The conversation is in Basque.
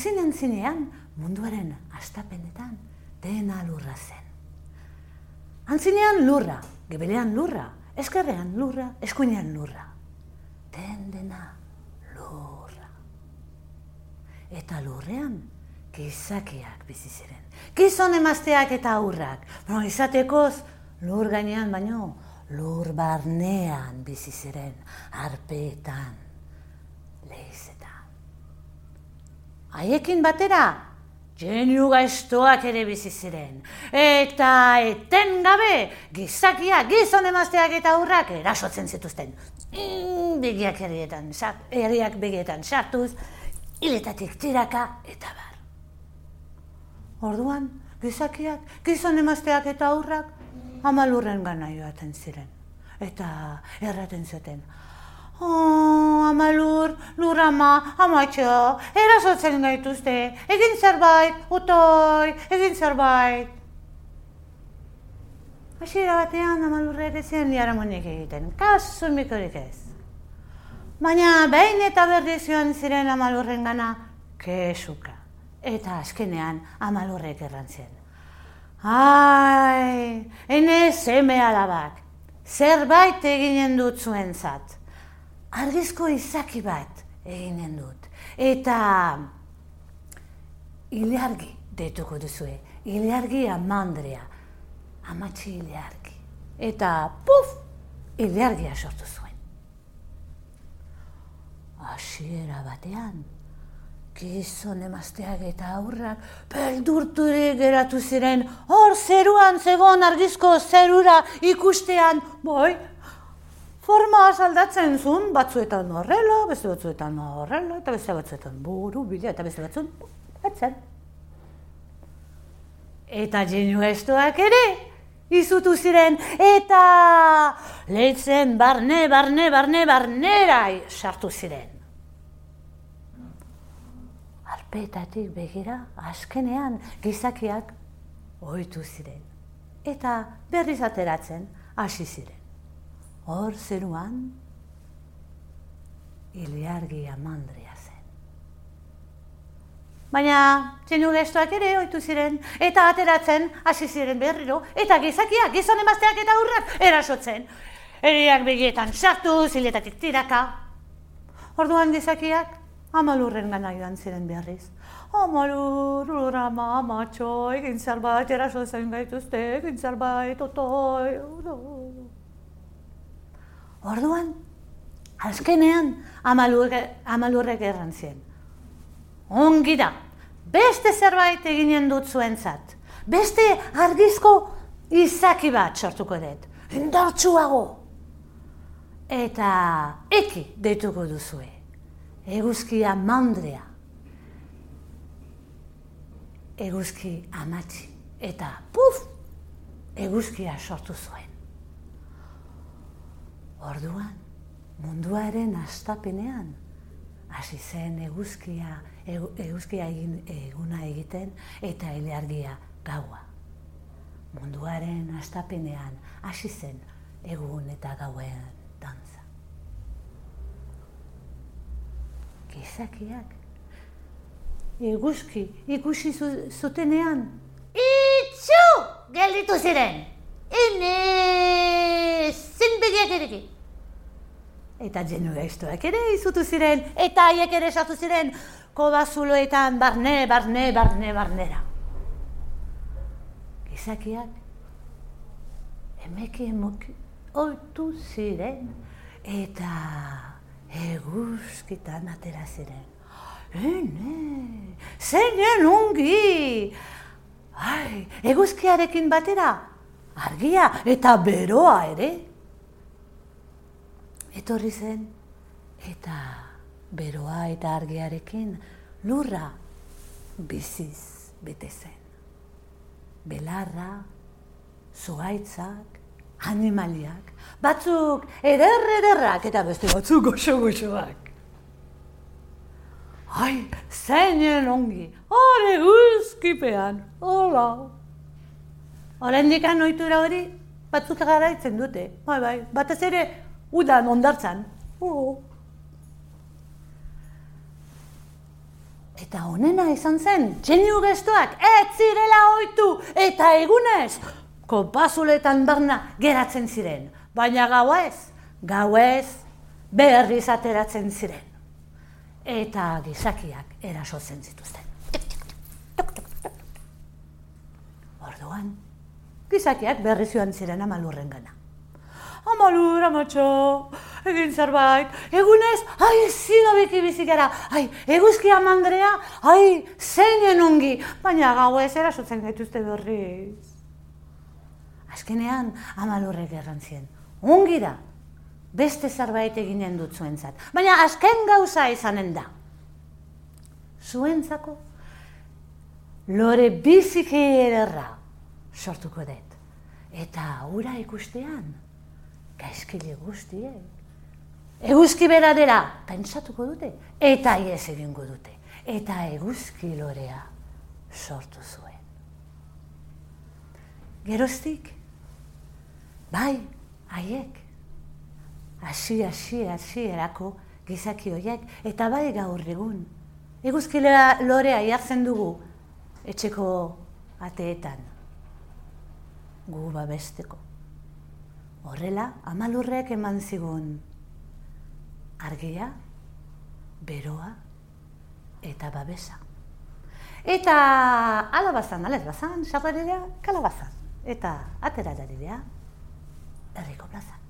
Antzinen zinean munduaren astapenetan dena lurra zen. Antzinean lurra, gebelean lurra, eskerrean lurra, eskuinean lurra. Den dena lurra. Eta lurrean gizakiak bizi ziren. Gizon emazteak eta aurrak. No, izatekoz lur gainean baino lur barnean bizi ziren arpeetan lehizetan. Haiekin batera Geniu gaiztoak ere bizi ziren. Eta eten gabe, gizakia, gizon emazteak eta aurrak erasotzen zituzten. Mm, begiak erietan, eriak begietan sartuz, hiletatik tiraka eta bar. Orduan, gizakiak, gizon emazteak eta aurrak, amalurren gana joaten ziren. Eta erraten zuten. Oh, amalur, lur ama, amatxo, erasotzen gaituzte, egin zerbait, utoi, egin zerbait. Hasiera batean amalurrek ezien liaramonik egiten, kasu mikorik ez. Baina behin eta berdi zioan ziren amalurren gana, kesuka. Eta azkenean amalurrek errantzen. Ai, ene seme alabak, zerbait eginen dut zuen zat. Argizko izaki bat eginen dut. Eta ilargi detuko duzue, ilargi amandrea, amatxi ilargi. Eta puf, ilargia sortu zuen. Asiera batean, gizon emazteak eta aurrak peldurturik geratu ziren hor zeruan zegon argizko zerura ikustean, boi, forma asaldatzen zuen, batzuetan horrela, beste batzuetan horrela, eta beste batzuetan buru, bila, eta beste batzuen, batzen. Eta genu estoak ere, izutu ziren, eta lehitzen barne, barne, barne, barnera sartu ziren arpetatik begira, azkenean gizakiak ohitu ziren. Eta berriz ateratzen hasi ziren. Hor zeruan, iliargi amandria zen. Baina, txenu gestoak ere ohitu ziren, eta ateratzen hasi ziren berriro, eta gizakiak, gizon emazteak eta hurrak erasotzen. Eriak begietan sartu, ziletatik tiraka. Orduan gizakiak Amalurren gana joan ziren beharriz. Amalur, lurama, amatxo, egin zerbait, eraso zen gaituzte, egin zerbait, otoi, Orduan, azkenean, amalurre, amalurrek erran zien. Ongi da, beste zerbait eginen dut zuentzat. Beste argizko izaki bat sortuko dut. Indartsuago. Eta eki deituko duzue eguzkia mandrea, eguzki amatzi, eta puf, eguzkia sortu zuen. Orduan, munduaren astapenean, hasi zen eguzkia, eguzkia egin, eguna egiten eta eleargia gaua. Munduaren astapenean hasi zen egun eta gauen dantza. gizakiak. Eguzki ikusi zutenean. Itxu! Gelditu ziren! Ene! Zinbegiak ere Eta jenu estoak ere izutu ziren, eta haiek ere esatu ziren, kobazuloetan barne, barne, barne, barnera. Gizakiak, emeki emoki, oitu ziren, eta eguzkitan atera ziren. Ene, zeinen ungi! Ai, eguzkiarekin batera, argia eta beroa ere. Etorri zen, eta beroa eta argiarekin lurra biziz bete zen. Belarra, zuaitzak, animaliak, batzuk eder ederrak eta beste batzuk goxo goxoak. Ai, zeinen ongi, hori guzkipean, hola. Horen dikan oitura hori, batzuk garaitzen dute, bai, bai, batez ere, udan ondartzan. Oh. Eta honena izan zen, txeniu gestoak ez zirela oitu eta egunez, kopazuletan barna geratzen ziren. Baina gau ez, gau ez, berriz ateratzen ziren. Eta gizakiak erasotzen zituzten. Orduan, gizakiak berriz joan ziren amalurren gana. Amalur, amatxo, egin zerbait, egunez, ai, zidobiki bizik gara, ai, eguzki amandrea, ai, zeinen ongi, baina gau ez erasotzen gaituzte berriz. Azkenean, amalurrek errantzien, ongi da, beste zerbait eginen dut zuentzat, baina azken gauza izanen da. Zuentzako, lore biziki ederra sortuko dut. Eta ura ikustean, gaizkile guztiek, eguzki beradera pentsatuko dute, eta iez egingo dute, eta eguzki lorea sortu zuen. Geroztik, bai, haiek, hasi, hasi, hasi erako gizaki horiek, eta bai gaur egun. Eguzki lorea jartzen dugu, etxeko ateetan, gu babesteko. Horrela, amalurrek eman zigun argia, beroa eta babesa. Eta alabazan, alabazan, xarraridea, kalabazan. Eta atera daridea, erriko plazan.